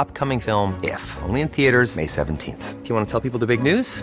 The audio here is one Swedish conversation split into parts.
upcoming film, If, only in theaters, May 17th. Do you want to tell people the big news?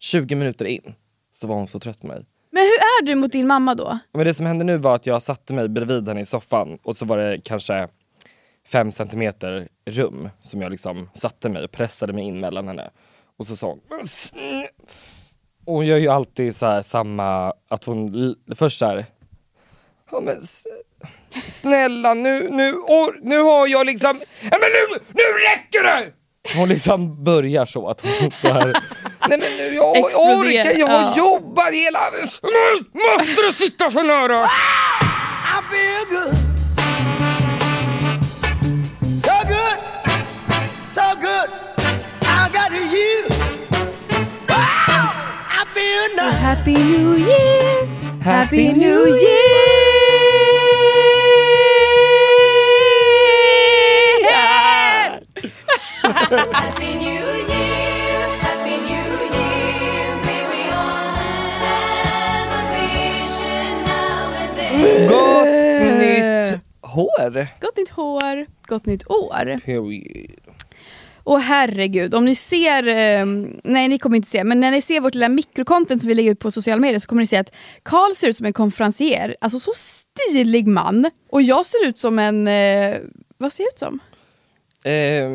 20 minuter in så var hon så trött på mig. Men hur är du mot din mamma då? Men det som hände nu var att jag satte mig bredvid henne i soffan och så var det kanske fem centimeter rum som jag liksom satte mig och pressade mig in mellan henne. Och så sa hon och hon gör ju alltid så här samma, att hon först såhär Ja men snälla nu, nu, or, nu har jag liksom, ja men nu, nu räcker det! Hon liksom börjar så att hon så här, nej men nu jag Exploderar, orkar, jag har ja. jobbat hela, Nu måste du sitta så nära? Happy New Year! Happy New Year! Happy New Gott nytt hår! Gott nytt hår, gott nytt år. Period. Och herregud, om ni ser, eh, nej ni kommer inte se, men när ni ser vårt lilla mikrocontent som vi lägger ut på sociala medier så kommer ni se att Karl ser ut som en konferencier, alltså så stilig man. Och jag ser ut som en, eh, vad ser jag ut som? Eh,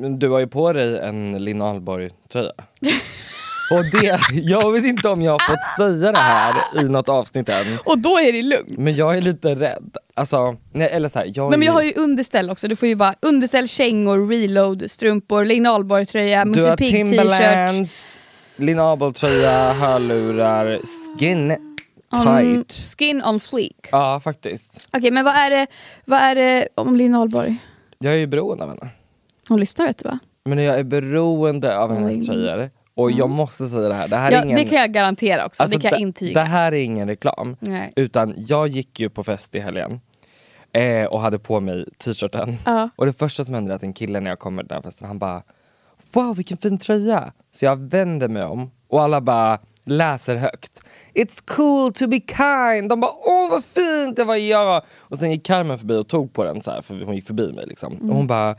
men du har ju på dig en Linn Ahlborg-tröja. Och det, jag vet inte om jag har fått säga det här i något avsnitt än. Och då är det lugnt. Men jag är lite rädd. Alltså, nej, eller så här, jag, Nej, men jag har ju underställ också, du får ju bara underställ, kängor, reload, strumpor, Linn Ahlborg-tröja, Du Musse har Pigg t-shirt. Timberlands, Linn Ahlborg-tröja, hörlurar, skin On, tight. skin on fleek. Ja faktiskt. Okej men vad är det, vad är det om Linn Ahlborg? Jag är ju beroende av henne. Hon lyssnar vet du va? Men jag är beroende av hennes tröjor. Och jag måste säga det här, det här är Ja, ingen... Det kan jag garantera också, Alltså, det kan jag intyga. Det här är ingen reklam. Nej. Utan jag gick ju på fest i helgen eh, och hade på mig t-shirten. Ja. Och det första som hände är att en kille när jag kommer till den här festen, han bara Wow vilken fin tröja! Så jag vänder mig om och alla bara läser högt. It's cool to be kind! De bara åh vad fint, det var jag! Och sen gick Carmen förbi och tog på den så här, för hon gick förbi mig liksom. Och hon bara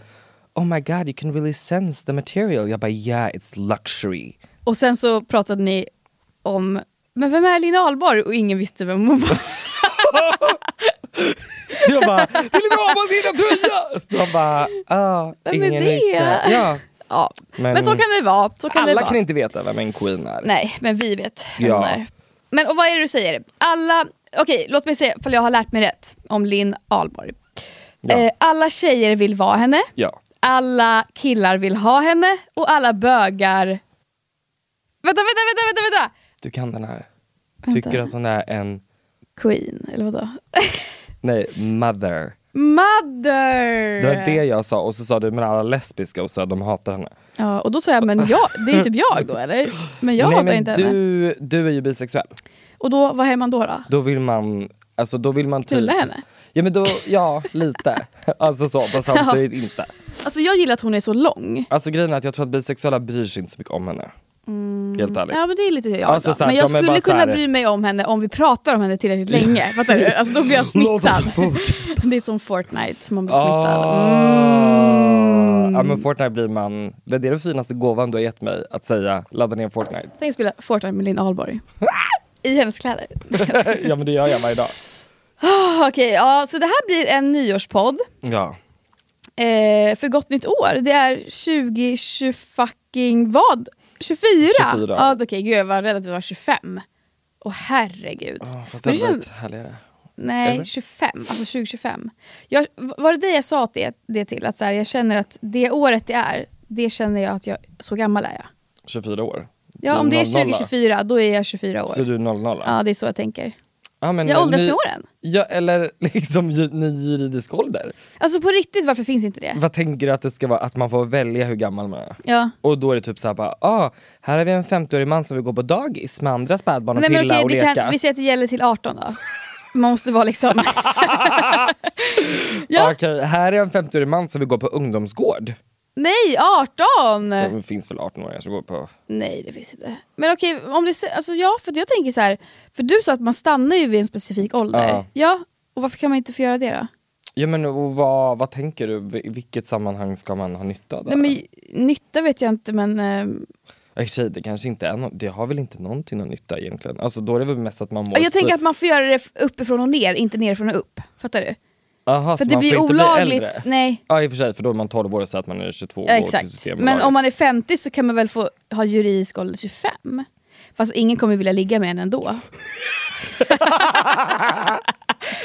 Oh my god you can really sense the material. Jag bara yeah it's luxury. Och sen så pratade ni om, men vem är Linn Ahlborg? Och ingen visste vem hon var. Jag bara, det är Linn Ahlborgs egna tröja! De bara, ah, Vem ingen det? visste. Ja, ja. Men, Men- så kan det vara. Kan det alla vara. kan inte veta vem en queen är. Nej, men vi vet vem Ja. hon är. Men och vad är det du säger? Alla, okej låt mig se ifall jag har lärt mig rätt om Linn Ahlborg. Ja. Eh, alla tjejer vill vara henne, Ja. Alla killar vill ha henne och alla bögar... Vänta, vänta, vänta, vänta! vänta. Du kan den här. Vänta. Tycker att hon är en, Queen, eller vadå? nej, mother. Mother! Det var det jag sa och så sa du men alla lesbiska och så de hatar henne. Ja, och då sa jag, men jag, det är typ jag då eller? Men jag nej, hatar men inte henne. du, du är ju bisexuell. Och då, vad är man då? då? Då vill man, alltså då vill man typ... Knulla henne? Ja men då, ja lite. Alltså så, men samtidigt inte. Alltså jag gillar att hon är så lång. Alltså grejen är att jag tror att bisexuella bryr sig inte så mycket om henne. Helt ärligt. Ja men det är lite jag Alltså, då. så här, Men jag de är skulle så kunna här- bry mig om henne om vi pratar om henne tillräckligt länge. Fattar du? Alltså då blir jag smittad. det är som Fortnite, man blir smittad. Ah. Ja men Fortnite blir man, det är det finaste gåvan du har gett mig, att säga ladda ner Fortnite. Tänk spela Fortnite med Linn Ahlborg. I hennes kläder. ja men det gör jag varje dag. Ah, Okej, ja, så det här blir en nyårspodd. Ja. Eh, för gott nytt år. Det är 2020 fucking vad? 24? 24. Ja, Okej, gud jag var rädd att vi var 25. Åh herregud. Oh, fast det det hade känns- varit härligare. Nej, Eller? 25. Alltså 2025. Jag, var det det jag sa det, det till? Att så här, jag känner att det året det är, det känner jag att jag, så gammal är jag. 24 år. Ja, om det är 00. 2024, då är jag 24 år. Så du är 00? Ja, det är så jag tänker. Ja, men Jag åldras med åren. Ja, eller liksom ju- ny juridisk ålder. Alltså på riktigt, varför finns inte det? Vad tänker du att det ska vara? Att man får välja hur gammal man är? Ja. Och då är det typ såhär bara, ah, här har vi en 50-årig man som vill gå på dagis med andra spädbarn och Nej, pilla okej, och leka. kan, vi säger att det gäller till 18 då. Man måste vara liksom... ja. Okej, här är en 50-årig man som vill gå på ungdomsgård. Nej, 18! Det finns väl 18-åringar som går på... Nej det finns inte. Men okej, om det, alltså ja för jag tänker så här, för du sa att man stannar ju vid en specifik ålder. Ja. Ja, och varför kan man inte få göra det då? Ja men och vad, vad tänker du? I vilket sammanhang ska man ha nytta av det? Nej, men, nytta vet jag inte men... ehm, I och för sig, det kanske inte är no- det har väl inte någonting någon nytta egentligen. Alltså då är det väl mest att man mår jag tänker att man får göra det uppifrån och ner, inte nerifrån och upp. Fattar du? Aha, För det blir bli olagligt. äldre? Nej. Ja i och för sig, för då är man 12 år och säger att man är 22 Ja, går till exakt. Men om man är 50 så kan man väl få ha juridisk ålder 25? Fast ingen kommer vilja ligga med en ändå.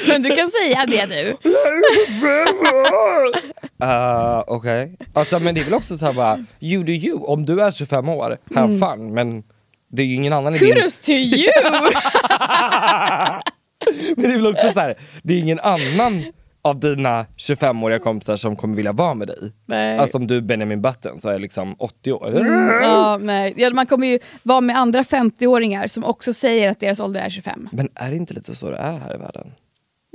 men du kan säga det du. Uh, Okej. Alltså, men det är väl också så här bara, you do you. Om du är 25 år, have Mm. fun. Men det är ju ingen annan i din... Kudos to you! Men det är väl också så här, det är ingen annan av dina 25-åriga kompisar som kommer vilja vara med dig. Nej. Alltså om du är Benjamin Button så är jag liksom 80 år. Ja, nej. Ja, man kommer ju vara med andra 50-åringar som också säger att deras ålder är 25. Men är det inte lite så det är här i världen?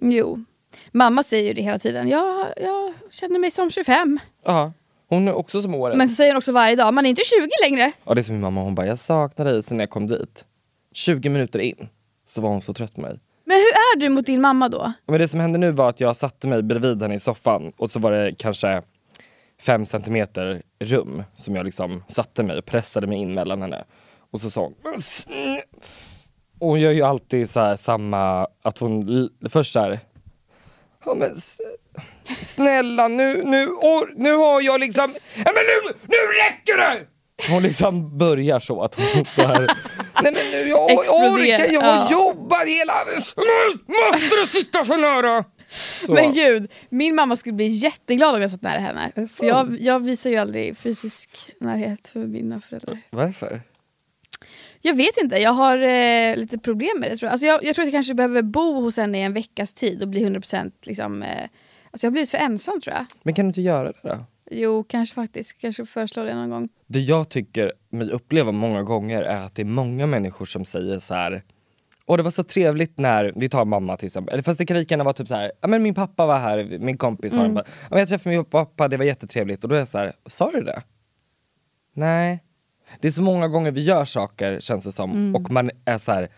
Jo. Mamma säger ju det hela tiden. Jag, jag känner mig som 25. Ja, hon är också som året. Men så säger hon också varje dag, man är inte 20 längre. Ja det är som min mamma, hon bara jag saknar dig sen jag kom dit. 20 minuter in så var hon så trött på mig. Men hur gör du mot din mamma då? Men det som hände nu var att jag satte mig bredvid henne i soffan och så var det kanske fem centimeter rum som jag liksom satte mig och pressade mig in mellan henne. Och så sa hon "Men Och hon gör ju alltid så här samma, att hon först såhär Ja men snälla nu, nu, or, nu har jag liksom, ja men nu, nu räcker det! Hon liksom börjar så att hon bara, nej men nu jag orkar, jag ja. jobbat hela, Nu måste du sitta så nära? Så. Men gud, min mamma skulle bli jätteglad om jag satt nära henne. det För jag, jag visar ju aldrig fysisk närhet för mina föräldrar. Varför? Jag vet inte, jag har eh, lite problem med det tror jag. Alltså jag. Jag tror att jag kanske behöver bo hos henne i en veckas tid och bli 100% liksom... Eh, alltså jag har blivit för ensam tror jag. Men kan du inte göra det då? Jo, kanske faktiskt. Kanske föreslå det någon gång. Det jag tycker mig uppleva många gånger är att det är många människor som säger så här. Och det var så trevligt när, vi tar mamma till exempel, eller fast det kan lika gärna vara typ så här, ja men min pappa var här, min kompis mm. bara, ja, men jag träffade min pappa, det var jättetrevligt och då är jag så här, sa du det? Nej. Det är så många gånger vi gör saker känns det som och man är så här.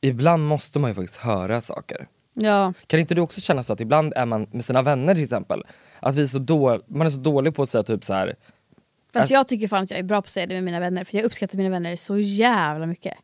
ibland måste man ju faktiskt höra saker. Ja. Kan inte du också känna så att ibland är man med sina vänner till exempel, att vi är så då, man är så dålig på att säga typ så här. Fast jag tycker fan att jag är bra på att säga det med mina vänner för jag uppskattar mina vänner så jävla mycket.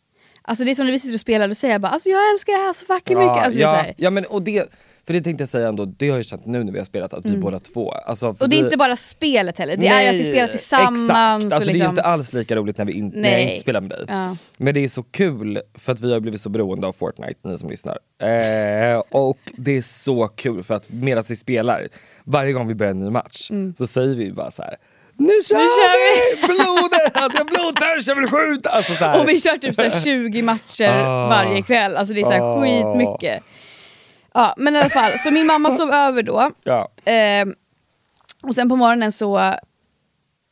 Alltså det är som när vi sitter och spelar, då säger jag bara alltså jag älskar det här så fucking mycket. Alltså, så ja, ja men och det, för det tänkte jag säga ändå, det har jag känt nu när vi har spelat att vi båda två, alltså, Och det är vi, inte bara spelet heller, det är ju att vi spelar tillsammans. Exakt, alltså, det är liksom, inte alls lika roligt när, vi in, när jag Nej. inte spelar med dig. Ja. Men det är så kul för att vi har blivit så beroende av Fortnite, ni som lyssnar. Eh, och det är så kul för att medan vi spelar, varje gång vi börjar en ny match så säger vi bara så här. Nu kör, Mm. kör vi! Blodet! Jag blodtörs, jag vill skjuta! Alltså, så här. Och vi kör typ så här 20 matcher Ah. varje kväll, alltså det är så här Ah. skitmycket. Ja men i alla fall, så min mamma sov över då. ja. Ehm, och sen på morgonen så,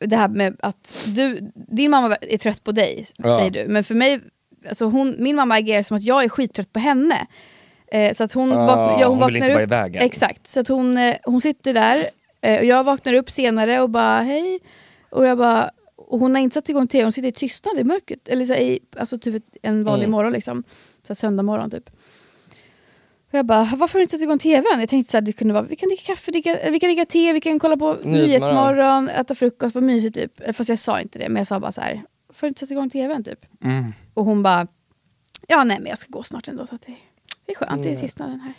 det här med att du, din mamma är trött på dig Ja. säger du, men för mig, alltså hon, min mamma agerar som att jag är skittrött på henne. Eh, så att hon, Ah, vaknar, ja, hon, hon vaknar inte upp, vara i vägen. Exakt, så att hon, eh, hon sitter där eh, och jag vaknar upp senare och bara hej. Och, jag bara, och hon har inte satt igång tv, hon sitter i tystnad i mörkret. Eller så i, alltså typ en vanlig Mm. morgon liksom. Så söndag morgon typ. Och jag bara, varför har du inte satt igång tvn? Jag tänkte så här, det kunde vara, vi kan dricka kaffe, dricka, vi kan dricka te, vi kan kolla på Nyhetsmorgon. Äta frukost, vad mysigt typ. Fast jag sa inte det, men jag sa bara så här, varför har du inte satt igång tvn typ? Mm. Och hon bara, ja nej men jag ska gå snart ändå så att det, det är skönt, det är tystnaden här.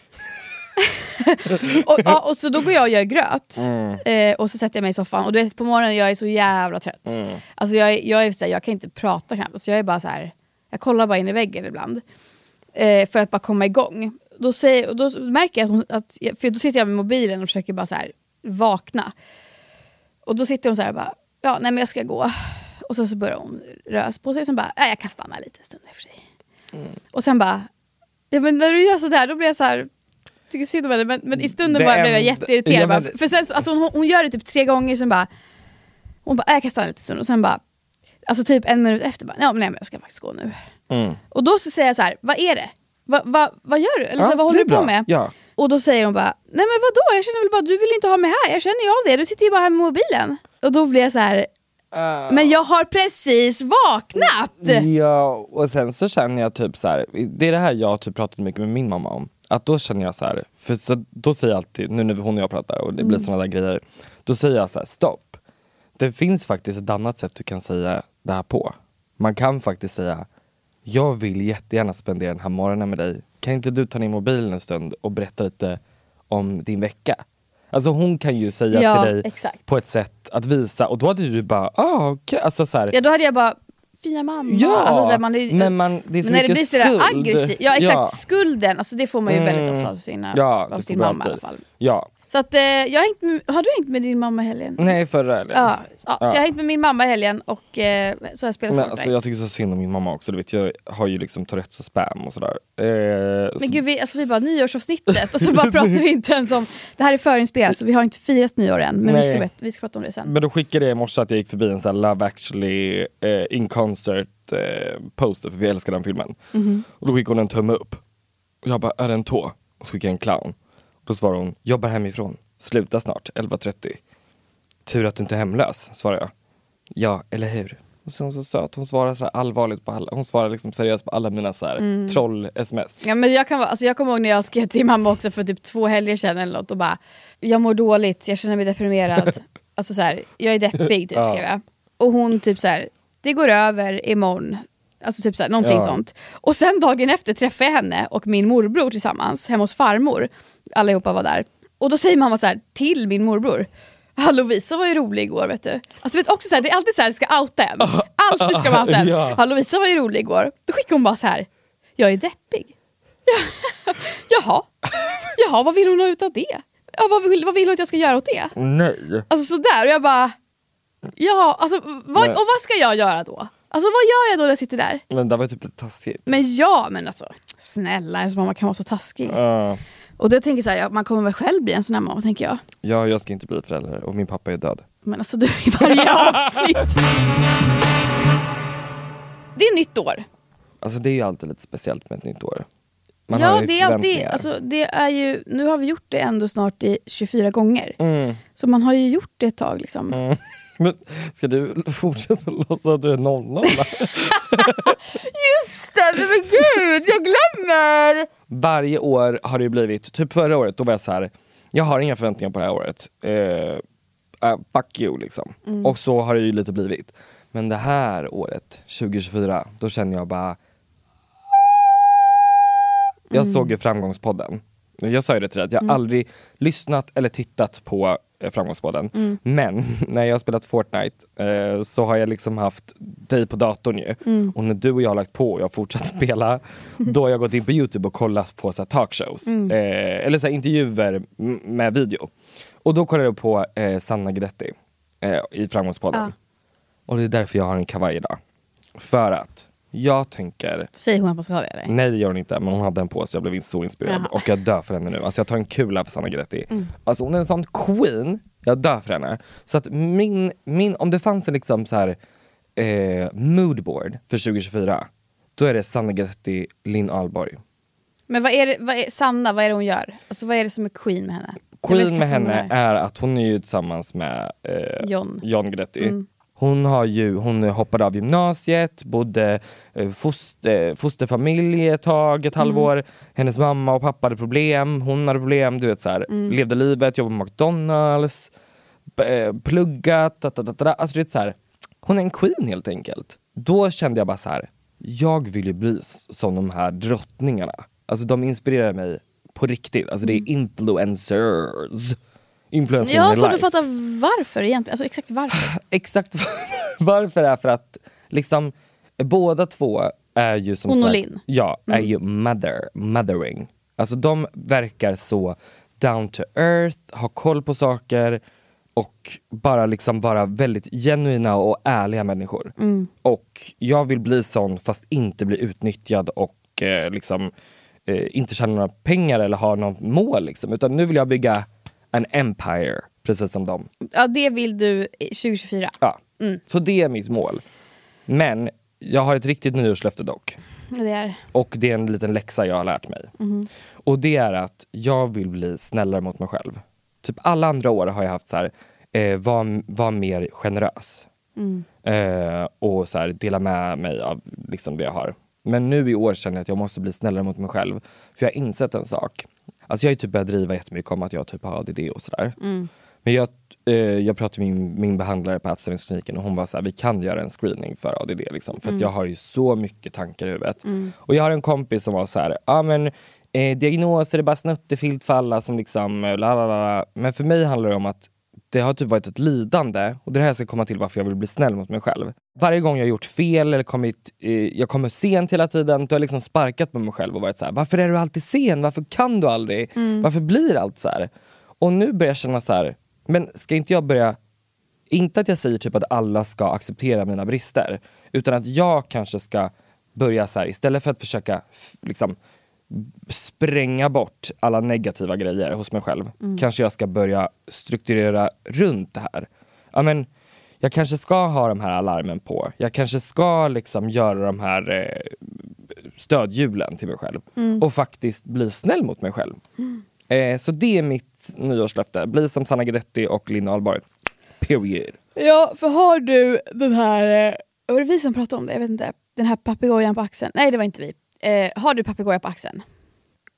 och, ja, och så då går jag och gör gröt. Mm. Eh, och så sätter jag mig i soffan och du vet på morgonen jag är så jävla trött. Mm. Alltså jag, jag, är så här, jag kan inte prata knappt, så jag är bara så här, jag kollar bara in i väggen ibland. Eh, för att bara komma igång. Då, säger, och då märker jag att, hon, att för då sitter jag med mobilen och försöker bara så här vakna. Och då sitter hon så här och bara, ja nej men jag ska gå. Och så, så börjar hon rös på sig och sen bara, ja jag kan stanna lite en stund i och för sig. Och sen bara, ja men när du gör sådär då blir jag så här tycker synd om henne men, men i stunden bara blev jag jätteirriterad. Ja, men- för sen, så- alltså, hon, hon gör det typ tre gånger sen bara, hon bara, "Äh, jag kan stanna lite stund och sen bara, alltså typ en minut efter bara, ja men nej men jag ska faktiskt gå nu. Mm. Och då så säger jag så här, vad är det? Va, va, vad gör du? Eller så, Ja, här, vad håller du på bra. med? Ja. Och då säger hon bara, nej men vadå? Jag känner väl bara, du vill inte ha mig här. Jag känner ju av det, du sitter ju bara här med mobilen. Och då blir jag så här, Ah. men jag har precis vaknat! Ja, och sen så känner jag typ så här. det är det här jag har typ pratat mycket med min mamma om. Att då känner jag så här, för så, då säger jag alltid, nu när hon och jag pratar och det blir Mm. såna där grejer. Då säger jag så här, stopp. Det finns faktiskt ett annat sätt du kan säga det här på. Man kan faktiskt säga, jag vill jättegärna spendera den här morgonen med dig. Kan inte du ta ner mobilen en stund och berätta lite om din vecka? Alltså hon kan ju säga Ja, till dig exakt. på ett sätt att visa och då hade du bara, ah okej. Alltså så här, Ja då hade jag bara, fina mamma. Ja, alltså, så här, man är, men man- det är så men när det blir sådär aggressivt, ja exakt, Ja. skulden, alltså, det får man ju Mm. väldigt ofta av, sina, Ja, av sin mamma i alla alltid. fall. Ja. Så att, eh, jag har, hängt med, har du hängt med din mamma i helgen? Nej förra eller? Ja, ja, så Ja. jag har hängt med min mamma i helgen och eh, så har jag spelat Men Fortnite. alltså, jag tycker så synd om min mamma också, du vet jag har ju liksom Tourettes och spam och sådär. Eh, Men så, gud, vi, alltså, vi bara nyårsavsnittet och så bara pratar vi inte ens om... Det här är förinspelat så vi har inte firat nyår än men vi ska, vi ska prata om det sen. men då skickade jag i morse att jag gick förbi en sån här Love actually eh, in concert eh, poster för vi älskar den filmen. Mhm. Och då skickade hon en tumme upp. Och jag bara, är det en tå? Och så skickade jag en clown. Då svarade hon, jobbar hemifrån. Sluta snart, 11.30. Tur att du inte är hemlös, svarade jag. Ja, eller hur? Och så är hon så söt, hon svarar så allvarligt på alla, hon svarar liksom seriöst på alla mina så Mm. troll-sms. Ja, men jag, kan, alltså, jag kommer ihåg när jag skrev till mamma också för typ två helger sedan eller något och bara Jag mår dåligt, jag känner mig deprimerad. alltså så här, jag är deppig typ Ja. skrev jag. Och hon typ så här, det går över imorgon. Alltså typ så här, någonting Ja. sånt. Och sen dagen efter träffade jag henne och min morbror tillsammans hemma hos farmor. Allihopa var där. Och då säger mamma så här till min morbror Ja, Lovisa var ju rolig igår vet du. Alltså vet också så här, det är alltid så här, ska outa en. Alltid ska man outa en. Ja, Lovisa var ju rolig igår. Då skickar hon bara så här. jag är deppig. Jaha, Jaha vad vill hon ha ut av det? Ja, vad, vill, vad vill hon att jag ska göra åt det? Nej. Alltså sådär, och jag bara... Ja, alltså, vad, och vad ska jag göra då? Alltså vad gör jag då när jag sitter där? Men det var typ lite taskigt. Men ja, men alltså snälla ens mamma kan vara så taskig. Ja. Och då tänker jag så här, ja, man kommer väl själv bli en sån här mamma tänker jag. Ja, jag ska inte bli förälder och min pappa är död. Men alltså du i varje avsnitt. Det är nytt år. Alltså det är ju alltid lite speciellt med ett nytt år. Man ja, det är alltid, alltså, det är ju, nu har vi gjort det ändå snart i 24 gånger. Mm. Så man har ju gjort det ett tag liksom. Mm. Men ska du fortsätta låtsas att du är 00? Just det, men gud, jag glömmer! Varje år har det blivit, typ förra året, då var jag så här. jag har inga förväntningar på det här året. Uh, fuck you liksom. Mm. Och så har det ju lite blivit. Men det här året, 2024, då känner jag bara Jag Mm. såg ju Framgångspodden. Jag sa ju det till dig, att jag aldrig lyssnat eller tittat på Framgångspodden. Mm. Men när jag har spelat Fortnite eh, så har jag liksom haft dig på datorn ju. Mm. Och när du och jag har lagt på och jag har fortsatt spela, då har jag gått in på Youtube och kollat på så här, talkshows. Mm. Eh, eller så här, intervjuer med video. Och då kollade jag på eh, Sanna Guidetti eh, i Framgångspodden. Ja. Och det är därför jag har en kavaj idag. För att jag tänker Säger hon att man ska ha det eller? Nej det gör hon inte, men hon hade den på sig. Jag blev så inspirerad. Jaha. Och jag dör för henne nu. Alltså jag tar en kula för Sanna Guidetti. Mm. Alltså hon är en sån queen. Jag dör för henne. Så att min, min om det fanns en liksom så här eh, moodboard för 2024. Då är det Sanna Guidetti, Linn Ahlborg. Men vad är det, vad är, Sanna, vad är det hon gör? Alltså vad är det som är queen med henne? Queen med henne är. är att hon är ju tillsammans med eh, John. John Guidetti. Mm. Hon, har ju, hon hoppade av gymnasiet, bodde eh, foster, fosterfamilj ett tag, Mm. ett halvår. Hennes mamma och pappa hade problem, hon hade problem. Du vet, så här, Mm. Levde livet, jobbade på McDonalds, eh, pluggat. Da, da, da, da. Alltså, du vet, så här, hon är en queen helt enkelt. Då kände jag bara så här, jag vill ju bli som de här drottningarna. Alltså de inspirerar mig på riktigt. Alltså det är influencers. Influencing Jag har svårt att fatta varför egentligen. Alltså exakt varför. Exakt varför är för att liksom båda två är ju som Hon och Linn. Ja, är ju mother, mothering. Alltså de verkar så down to earth, har koll på saker och bara liksom vara väldigt genuina och ärliga människor. Och jag vill bli sån fast inte bli utnyttjad och eh, liksom eh, inte tjäna några pengar eller ha något mål liksom. Utan nu vill jag bygga en empire, precis som dem. Ja det vill du i 2024. Ja. Så det är mitt mål. Men jag har ett riktigt nyårslöfte dock. Det är. Och det är en liten läxa jag har lärt mig. Och det är att jag vill bli snällare mot mig själv. Typ alla andra år har jag haft så här, eh, var, var mer generös. Eh, och så här, dela med mig av liksom det jag har. Men nu i år känner jag att jag måste bli snällare mot mig själv. För jag har insett en sak. Alltså jag har ju typ börjat driva jättemycket om att jag typ har ADD och sådär. Men jag, eh, jag pratade med min, min behandlare på ätstörningskliniken och hon var så här, vi kan göra en screening för ADD. Liksom, för att jag har ju så mycket tankar i huvudet. Och jag har en kompis som var så här, ja men eh, diagnoser är bara snuttefilt för alla som liksom, eh, la, la, la. Men för mig handlar det om att det har typ varit ett lidande och det är det här ska komma till varför jag vill bli snäll mot mig själv. Varje gång jag har gjort fel eller kommit, eh, jag kommer sent hela tiden, då har jag liksom sparkat med mig själv och varit så här: varför är du alltid sen? Varför kan du aldrig? Varför blir allt så här? Och nu börjar jag känna så här, men ska inte jag börja inte att jag säger typ att alla ska acceptera mina brister, utan att jag kanske ska börja så här, istället för att försöka liksom, spränga bort alla negativa grejer hos mig själv, kanske jag ska börja strukturera runt det här. Ja, men, jag kanske ska ha de här alarmen på, jag kanske ska liksom göra de här eh, stödhjulen till mig själv och faktiskt bli snäll mot mig själv. Eh, så det är mitt nyårslöfte, bli som Sanna Guidetti och Linn Ahlborg. Period. Ja, för har du den här... eh, Var det vi som pratade om det? Jag vet inte. Den här papegojan på axeln. Nej, det var inte vi. Eh, har du papegoja på axeln?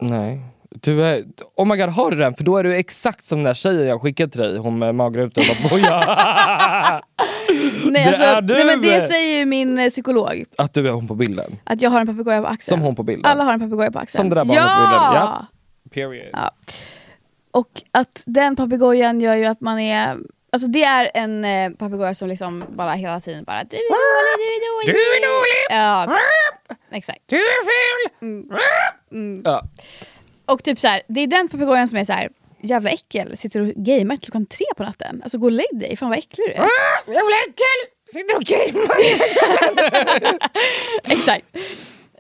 Nej. Du är, oh my god, har du den? För då är du exakt som den där tjejen jag skickade till dig, hon med magrutor och boja. Nej, Det alltså, är du! nej men det säger ju min eh, psykolog. Att du är hon på bilden. Att jag har en papegoja på axeln. Som hon på bilden. Alla har en papegoja på axeln. Som det där barnet ja! på bilden. Ja. Period. Ja. Och att den papegojan gör ju att man är... Alltså det är en eh, papegoja som liksom bara hela tiden bara du är dålig, du är dålig. Du är dålig! Ja, exakt. Du är ful! Ja. Och typ så här, det är den papegojan som är så här jävla äckel, sitter och gamer klockan tre på natten. Alltså gå och lägg dig, fan vad äcklig du är. Jävla äckel! Sitter och gamear. Exakt.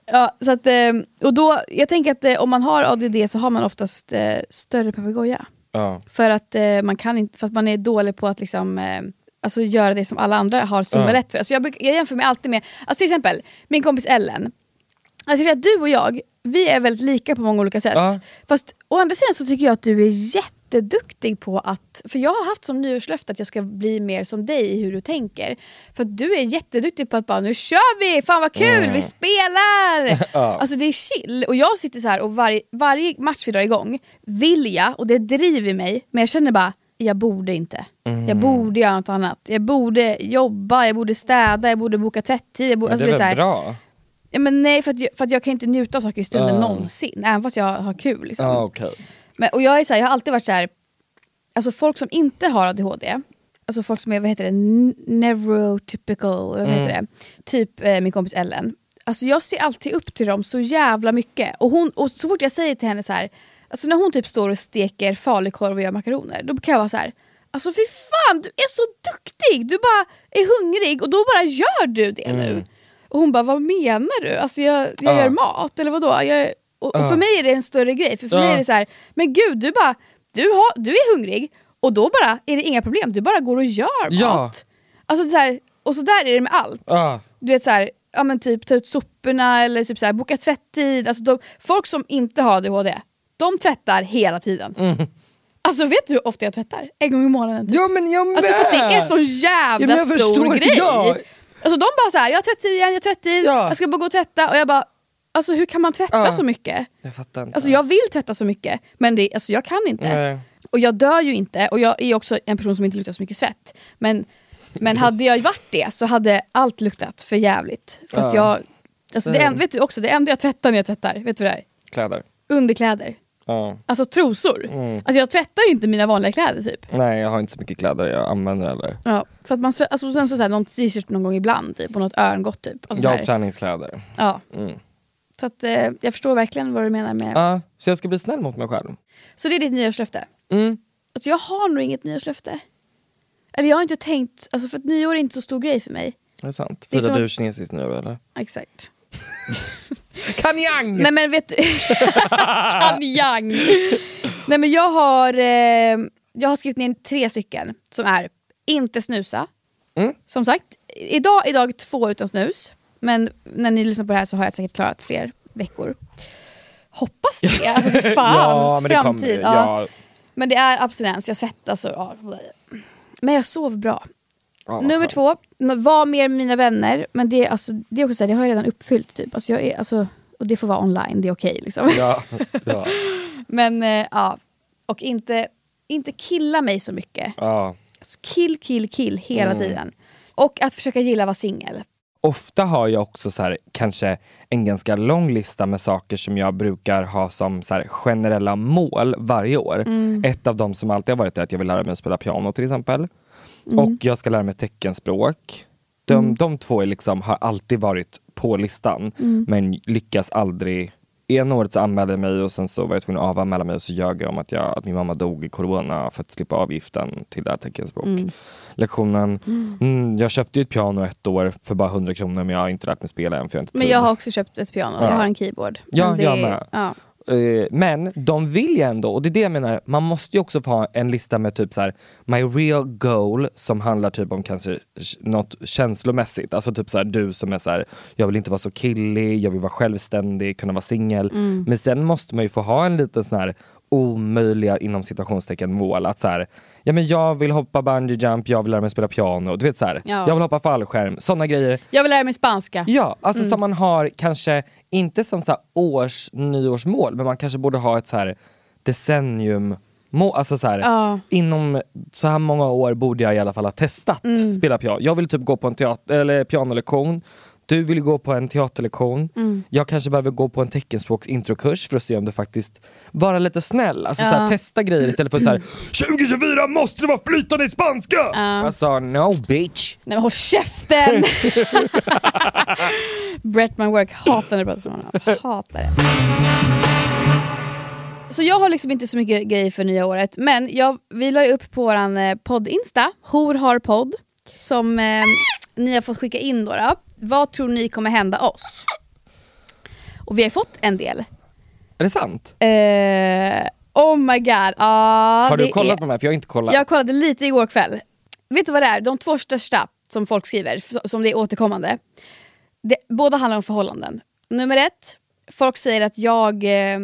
Ja, så att, eh, och då, jag tänker att eh, om man har ADD så har man oftast eh, större papegoja. Ja. För att, eh, man kan inte, för att man är dålig på att liksom, eh, alltså göra det som alla andra har så himla lätt för. Alltså jag, bruk, jag jämför mig alltid med, alltså till exempel min kompis Ellen. Alltså att du och jag, vi är väldigt lika på många olika sätt. Ja. Fast å andra sidan så tycker jag att du är jätteduktig på att, för jag har haft som nyårslöfte att jag ska bli mer som dig i hur du tänker. För att du är jätteduktig på att bara nu kör vi, fan vad kul, vi spelar! Alltså det är chill. Och jag sitter så här och varje, varje match vi drar igång vill jag, och det driver mig, men jag känner bara jag borde inte. Jag borde göra något annat. Jag borde jobba, jag borde städa, jag borde boka tvätttid. Jag borde, alltså det är väl här, bra? Ja, men nej, för att, jag, för att jag kan inte njuta av saker i stunden Ah. någonsin. Även fast jag har kul. Liksom. Ja, okej. Men, och jag, är så här, jag har alltid varit så här. Alltså folk som inte har ADHD, alltså folk som är vad heter det, neurotypical, vad Mm. heter det? typ eh, min kompis Ellen. Alltså jag ser alltid upp till dem så jävla mycket. Och, hon, och så fort jag säger till henne så här, alltså när hon typ står och steker falukorv och gör makaroner, då kan jag vara så här. Alltså fy fan, du är så duktig! Du bara är hungrig och då bara gör du det nu. Och hon bara, vad menar du? Alltså jag, jag Mm. Ja. gör mat, eller vadå? Jag, och, och för mig är det en större grej, för för mig är det så här, men gud du bara, du, har, du är hungrig och då bara är det inga problem, du bara går och gör Ja. mat. Alltså så här, och så där är det med allt. Du vet så här, ja, men typ ta ut soporna eller typ så här, boka tvätttid. Alltså de, folk som inte har ADHD, de tvättar hela tiden. Alltså vet du hur ofta jag tvättar? En gång i månaden. Typ. Ja men jag med! Alltså för att det är så jävla Ja, stor förstår, grej. ja. Alltså de bara så här, jag har tvättid igen, jag har tvättid, Ja. jag ska bara gå och tvätta och jag bara, alltså hur kan man tvätta Ja. så mycket? Jag fattar inte. Alltså jag vill tvätta så mycket men det, alltså jag kan inte. Nej. Och jag dör ju inte och jag är också en person som inte luktar så mycket svett. Men, men hade jag varit det så hade allt luktat för jävligt. För att Ja. jag, alltså det, en, vet du också, det enda jag tvättar när jag tvättar, vet du vad det är? Kläder. Underkläder. Ja. Alltså trosor. Mm. Alltså jag tvättar inte mina vanliga kläder typ. Nej jag har inte så mycket kläder jag använder eller. Ja, för att man alltså, sen så, så här, någon t-shirt någon gång ibland typ, och något örngott typ. Alltså, så, Jag har träningskläder. ja. Mm. Så att, eh, jag förstår verkligen vad du menar med... Ja, så jag ska bli snäll mot mig själv. Så det är ditt nyårslöfte? Mm. Alltså jag har nog inget nyårslöfte. Eller jag har inte tänkt, alltså för att nyår är inte så stor grej för mig. Är det sant? Är Firar som du kinesiskt nu eller? Exakt. Kanjang! Nej men vet du, kanjang! Nej men jag har, eh, jag har skrivit ner tre stycken som är inte snusa. Mm. Som sagt, idag dag två utan snus. Men när ni lyssnar på det här så har jag säkert klarat fler veckor. Hoppas det, alltså för fans kommer framtid. ju. ja. Ja. Men det är abstinens, jag svettas och ja. Men jag sover bra. Ja, Nummer två, var mer med mina vänner. Men det, alltså, det, är också så här, det har jag redan uppfyllt. Typ. Alltså, jag är, alltså, och det får vara online, det är okej. liksom. Ja, ja, Men eh, ja, och inte, inte killa mig så mycket. ja. Alltså, kill, kill, kill hela Mm. tiden. Och att försöka gilla att vara singel. Ofta har jag också så här, kanske en ganska lång lista med saker som jag brukar ha som så här, generella mål varje år. Mm. Ett av dem som alltid har varit är att jag vill lära mig att spela piano till exempel. Mm. Och jag ska lära mig teckenspråk. De, de två är liksom, har alltid varit på listan Mm. men lyckas aldrig. Ena året så anmälde jag mig och sen så var jag tvungen att avanmäla mig och så ljög jag om att, jag, att min mamma dog i corona för att slippa avgiften till det här teckenspråklektionen. Mm, jag köpte ju ett piano ett år för bara 100 kronor men jag har inte lärt mig spela än för jag inte Men tid. jag har också köpt ett piano, Ja. jag har en keyboard. Ja, det, jag med. Ja. Eh, Men de vill ju ändå, och det är det jag menar, man måste ju också få ha en lista med typ så här: my real goal som handlar typ om kanske något känslomässigt. Alltså typ så här, du som är så här, jag vill inte vara så killig, jag vill vara självständig, kunna vara singel. Mm. Men sen måste man ju få ha en liten sån här omöjliga inom citationstecken mål. Att så här, ja men jag vill hoppa bungee jump, jag vill lära mig spela piano. Du vet så här, Ja. jag vill hoppa fallskärm, sådana grejer. Jag vill lära mig spanska. Ja, alltså Mm. som man har kanske, inte som så här års nyårsmål, men man kanske borde ha ett så här decennium Må, alltså så här, Ja. Inom så här många år borde jag i alla fall ha testat Mm. spela piano. Jag vill typ gå på en teater, eller pianolektion. Du vill gå på en teaterlektion. Mm. Jag kanske behöver gå på en teckenspråksintrokurs för att se om du faktiskt vara lite snäll. Alltså så Ja. här, testa grejer istället för så här 2024 måste det vara flytande i spanska! Alltså no bitch. Nej men håll käften! Brett my work, hatar honom. Hatar det. Så jag har liksom inte så mycket grejer för nya året, men jag, vi la ju upp på vår eh, podd-insta, Hor har podd, som eh, ni har fått skicka in då, då. Vad tror ni kommer hända oss? Och vi har fått en del. Är det sant? Eh, oh my god. Ah, har du kollat är... på de här? För jag har inte kollat. Jag kollade lite igår kväll. Vet du vad det är? De två största som folk skriver, som det är återkommande. Det, båda handlar om förhållanden. Nummer ett, folk säger att jag eh,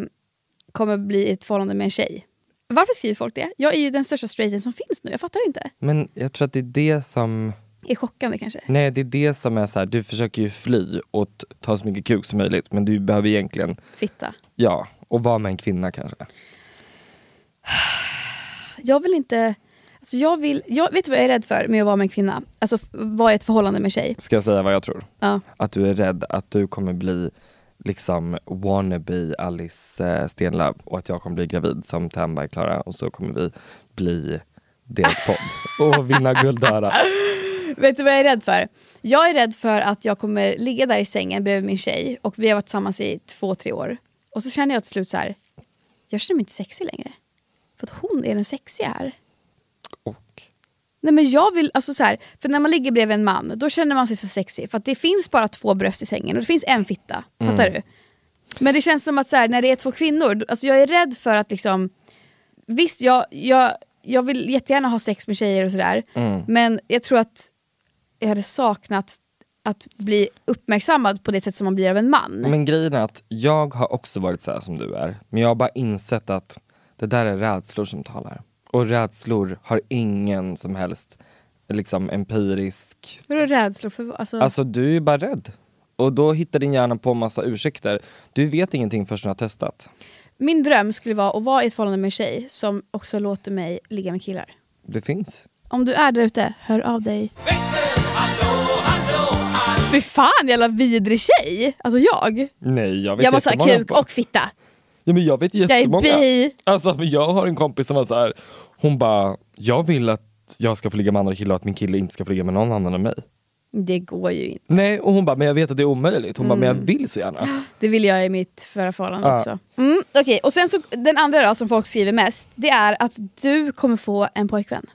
kommer bli i ett förhållande med en tjej. Varför skriver folk det? Jag är ju den största straighten som finns nu, jag fattar inte. Men jag tror att det är det som är chockande kanske. Nej det är det som är så här, du försöker ju fly och ta så mycket kuk som möjligt men du behöver egentligen, Fitta. ja, och vara med en kvinna kanske. Jag vill inte... Alltså jag vill, jag, vet du vad jag är rädd för med att vara med en kvinna? Alltså vara i ett förhållande med en tjej. Ska jag säga vad jag tror? Ja. Att du är rädd att du kommer bli liksom wannabe Alice eh, Stenlöf och att jag kommer bli gravid som Ternberg Klara och så kommer vi bli deras podd och vinna guldöra. Vet du vad jag är rädd för? Jag är rädd för att jag kommer ligga där i sängen bredvid min tjej och vi har varit tillsammans i två, tre år. Och så känner jag till slut så här. jag känner mig inte sexig längre. För att hon är den sexiga här. Och Nej men jag vill, alltså så här, för när man ligger bredvid en man då känner man sig så sexig. För att det finns bara två bröst i sängen och det finns en fitta. Fattar du? Men det känns som att så här, när det är två kvinnor, alltså jag är rädd för att liksom Visst, jag, jag, jag vill jättegärna ha sex med tjejer och sådär. Men jag tror att jag hade saknat att bli uppmärksammad på det sätt som man blir av en man. Men grejen är att jag har också varit så här som du är. Men jag har bara insett att det där är rädslor som talar. Och rädslor har ingen som helst liksom empirisk... Vadå rädslor för alltså, Alltså du är ju bara rädd. Och då hittar din hjärna på massa ursäkter. Du vet ingenting förrän du har testat. Min dröm skulle vara att vara i ett förhållande med en tjej som också låter mig ligga med killar. Det finns. Om du är där ute, hör av dig. Fy fan jävla vidrig tjej! Alltså jag. Nej jag vet Jag måste ha jättemånga kuk och fitta. Ja, men jag vet Jag är jättemånga. bi. Alltså, jag har en kompis som var så här. hon bara, jag vill att jag ska få ligga med andra killar och att min kille inte ska få ligga med någon annan än mig. Det går ju inte. Nej, och hon bara, men jag vet att det är omöjligt. Hon bara, men jag Mm. vill så gärna. Det vill jag i mitt förra förhållande Ja. också. Mm, Okej, och sen så den andra då som folk skriver mest, det är att du kommer få en pojkvän.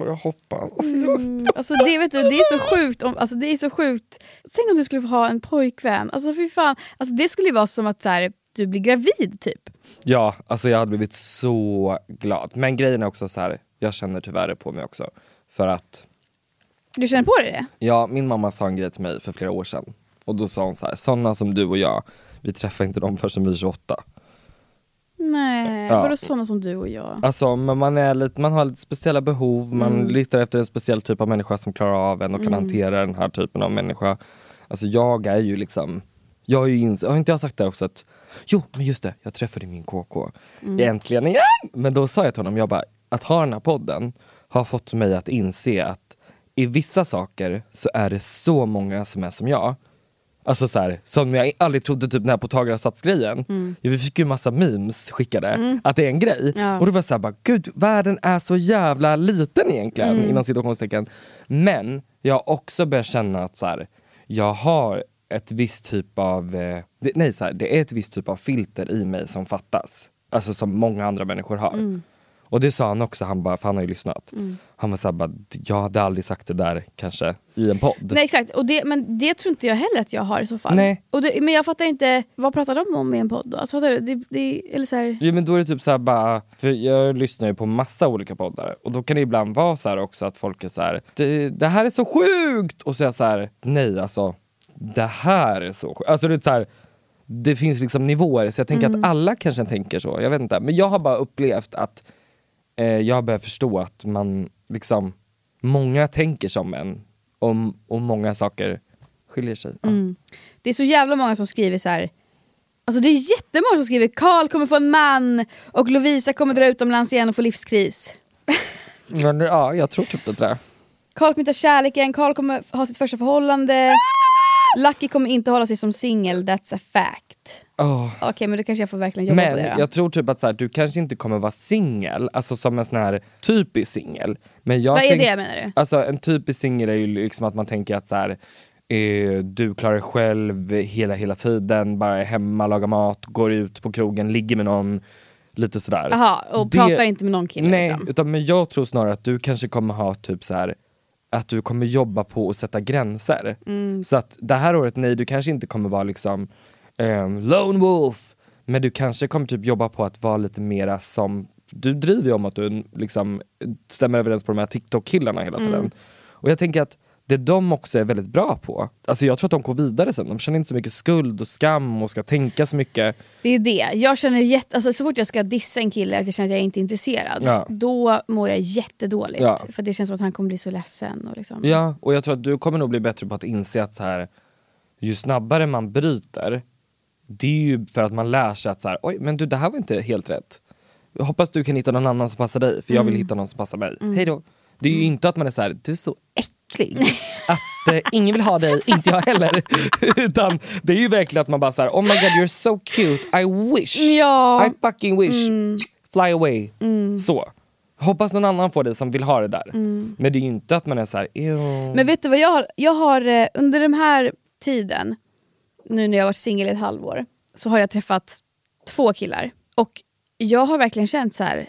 Och jag hoppas. Mm, alltså det, vet du, det är så sjukt. Om, alltså det är så sjukt. Tänk om du skulle få ha en pojkvän. Alltså fy fan. Alltså det skulle ju vara som att så här, du blir gravid typ. Ja, alltså jag hade blivit så glad. Men grejen är också så här, jag känner tyvärr det på mig också. För att, Du känner på dig det? ja, min mamma sa en grej till mig för flera år sedan. Och då sa hon så här, sådana som du och jag, vi träffar inte dem förrän vi är 28. Nej, Ja. vadå sådana som du och jag? Alltså men man, är lite, man har lite speciella behov, man Mm. letar efter en speciell typ av människa som klarar av en och kan hantera den här typen av människa. Alltså jag är ju liksom, jag har ju ins- har inte jag sagt det också att, jo men just det, jag träffade min KK, äntligen igen! Men då sa jag till honom, jag bara, att ha den här podden har fått mig att inse att i vissa saker så är det så många som är som jag. Alltså så här, som jag aldrig trodde typ den här potagrasatsgrejen. Ja, vi fick ju massa memes skickade, att det är en grej. Ja. Och då var jag såhär, bara, gud världen är så jävla liten egentligen inom situationstecken. Men jag har också börjat känna att så här, jag har ett visst typ av, eh, nej så här, det är ett visst typ av filter i mig som fattas. Alltså som många andra människor har. Och det sa han också, han bara, för han har ju lyssnat. Han var såhär, jag hade aldrig sagt det där kanske i en podd. Nej exakt, och det, men det tror inte jag heller att jag har i så fall. Nej. Och det, men jag fattar inte, vad pratar de om i en podd då? Alltså, fattar du? Det, det, eller så här, Jo men då är det typ såhär bara, för jag lyssnar ju på massa olika poddar och då kan det ibland vara så här också att folk är så här, det, det här är så sjukt! Och så är jag så här, nej alltså, det här är så sjukt. Alltså det är så det finns liksom nivåer så jag tänker att alla kanske tänker så, jag vet inte. Men jag har bara upplevt att eh, jag har börjat förstå att man liksom, många tänker som en och, och många saker skiljer sig. Ja. det är så jävla många som skriver så här. Alltså det är jättemånga som skriver Karl kommer få en man och Lovisa kommer dra utomlands igen och få livskris. Men ja, jag tror typ det där. Karl kommer hitta kärleken, Karl kommer ha sitt första förhållande. Lucky kommer inte hålla sig som singel, that's a fact. Oh. Okej men då kanske jag får verkligen jobba på det Men jag tror typ att så här, du kanske inte kommer vara singel, alltså som en sån här typisk singel. Men jag Vad är tänk- det menar du? Alltså en typisk singel är ju liksom att man tänker att så här, eh, du klarar dig själv hela, hela tiden, bara är hemma, lagar mat, går ut på krogen, ligger med någon, lite sådär. Jaha, och Det- pratar inte med någon kille Nej, liksom. utan men jag tror snarare att du kanske kommer ha typ så här att du kommer jobba på att sätta gränser. Mm. Så att det här året, nej du kanske inte kommer vara liksom ehm, lone wolf, men du kanske kommer typ jobba på att vara lite mera som, du driver ju om att du liksom stämmer överens på de här TikTok-killarna hela Mm. tiden. Och jag tänker att det de också är väldigt bra på, alltså jag tror att de går vidare sen, de känner inte så mycket skuld och skam och ska tänka så mycket. Det är det. Jag känner jätte, alltså, så fort jag ska dissa en kille att jag känner att jag inte är intresserad, Ja. då mår jag jättedåligt. Ja. För det känns som att han kommer bli så ledsen. Och liksom. Ja, och jag tror att du kommer nog bli bättre på att inse att så här, ju snabbare man bryter, det är ju för att man lär sig att så här, oj men du det här var inte helt rätt. Jag hoppas du kan hitta någon annan som passar dig, för jag vill hitta någon som passar mig. Hej då. Det är ju inte att man är så här, du är så äcklig, att eh, ingen vill ha dig, inte jag heller. Utan det är ju verkligen att man bara såhär, oh my god you're so cute, I wish, Ja. I fucking wish, fly away. Så. Hoppas någon annan får dig som vill ha det där. Men det är ju inte att man är såhär, ew. Men vet du vad jag har? Jag har eh, under den här tiden, nu när jag har varit singel i ett halvår, så har jag träffat två killar. Och jag har verkligen känt så här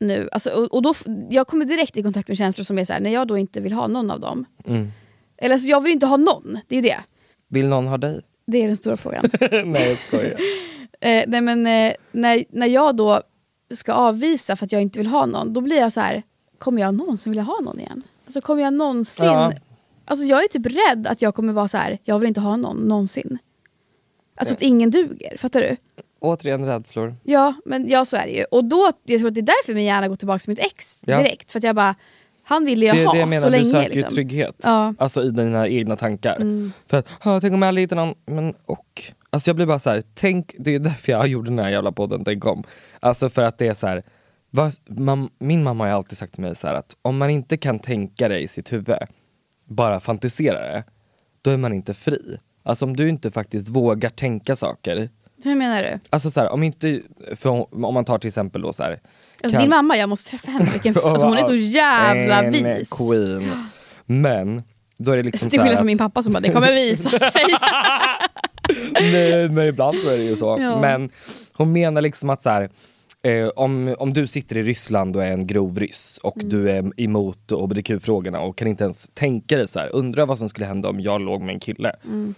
nu, alltså, och, och då, jag kommer direkt i kontakt med känslor som är så här, när jag då inte vill ha någon av dem. Mm. Eller alltså, jag vill inte ha någon, det är det. Vill någon ha dig? Det är den stora frågan. Nej jag skojar. Eh, nej men eh, när, när jag då ska avvisa för att jag inte vill ha någon, då blir jag så här, kommer jag någonsin vilja ha någon igen? Alltså kommer jag någonsin Ja. Alltså jag är typ rädd att jag kommer vara så här. jag vill inte ha någon någonsin. Alltså att ingen duger, fattar du? Återigen rädslor. Ja, men ja så är det ju. Och då, jag tror att det är därför min hjärna går tillbaka till mitt ex Ja. direkt. För att jag bara, han ville jag det ha det jag menar, så länge. du söker liksom. ju trygghet. Ja. Mm. Alltså i dina egna tankar. För att, "Ah, tänk om jag aldrig hittar någon, men och. Alltså jag blir bara så här, tänk, det är därför jag gjorde den här jävla podden Tänk om. Alltså för att det är så här, vad, mam, min mamma har alltid sagt till mig så här att om man inte kan tänka det i sitt huvud, bara fantisera det, då är man inte fri. Alltså om du inte faktiskt vågar tänka saker, Hur menar du? alltså så här, om inte, om, om man tar till exempel då så här, Alltså, kan- Din mamma, jag måste träffa henne. Vilken, alltså, hon är så jävla En vis. queen. Men, då är det liksom Till så här skillnad från min pappa som bara, det kommer visa sig. Nej, men ibland så är det ju så. Ja. Men hon menar liksom att så här, eh, om, om du sitter i Ryssland och är en grov ryss och Mm. du är emot hbtq-frågorna och kan inte ens tänka dig så här, undra vad som skulle hända om jag låg med en kille. Mm.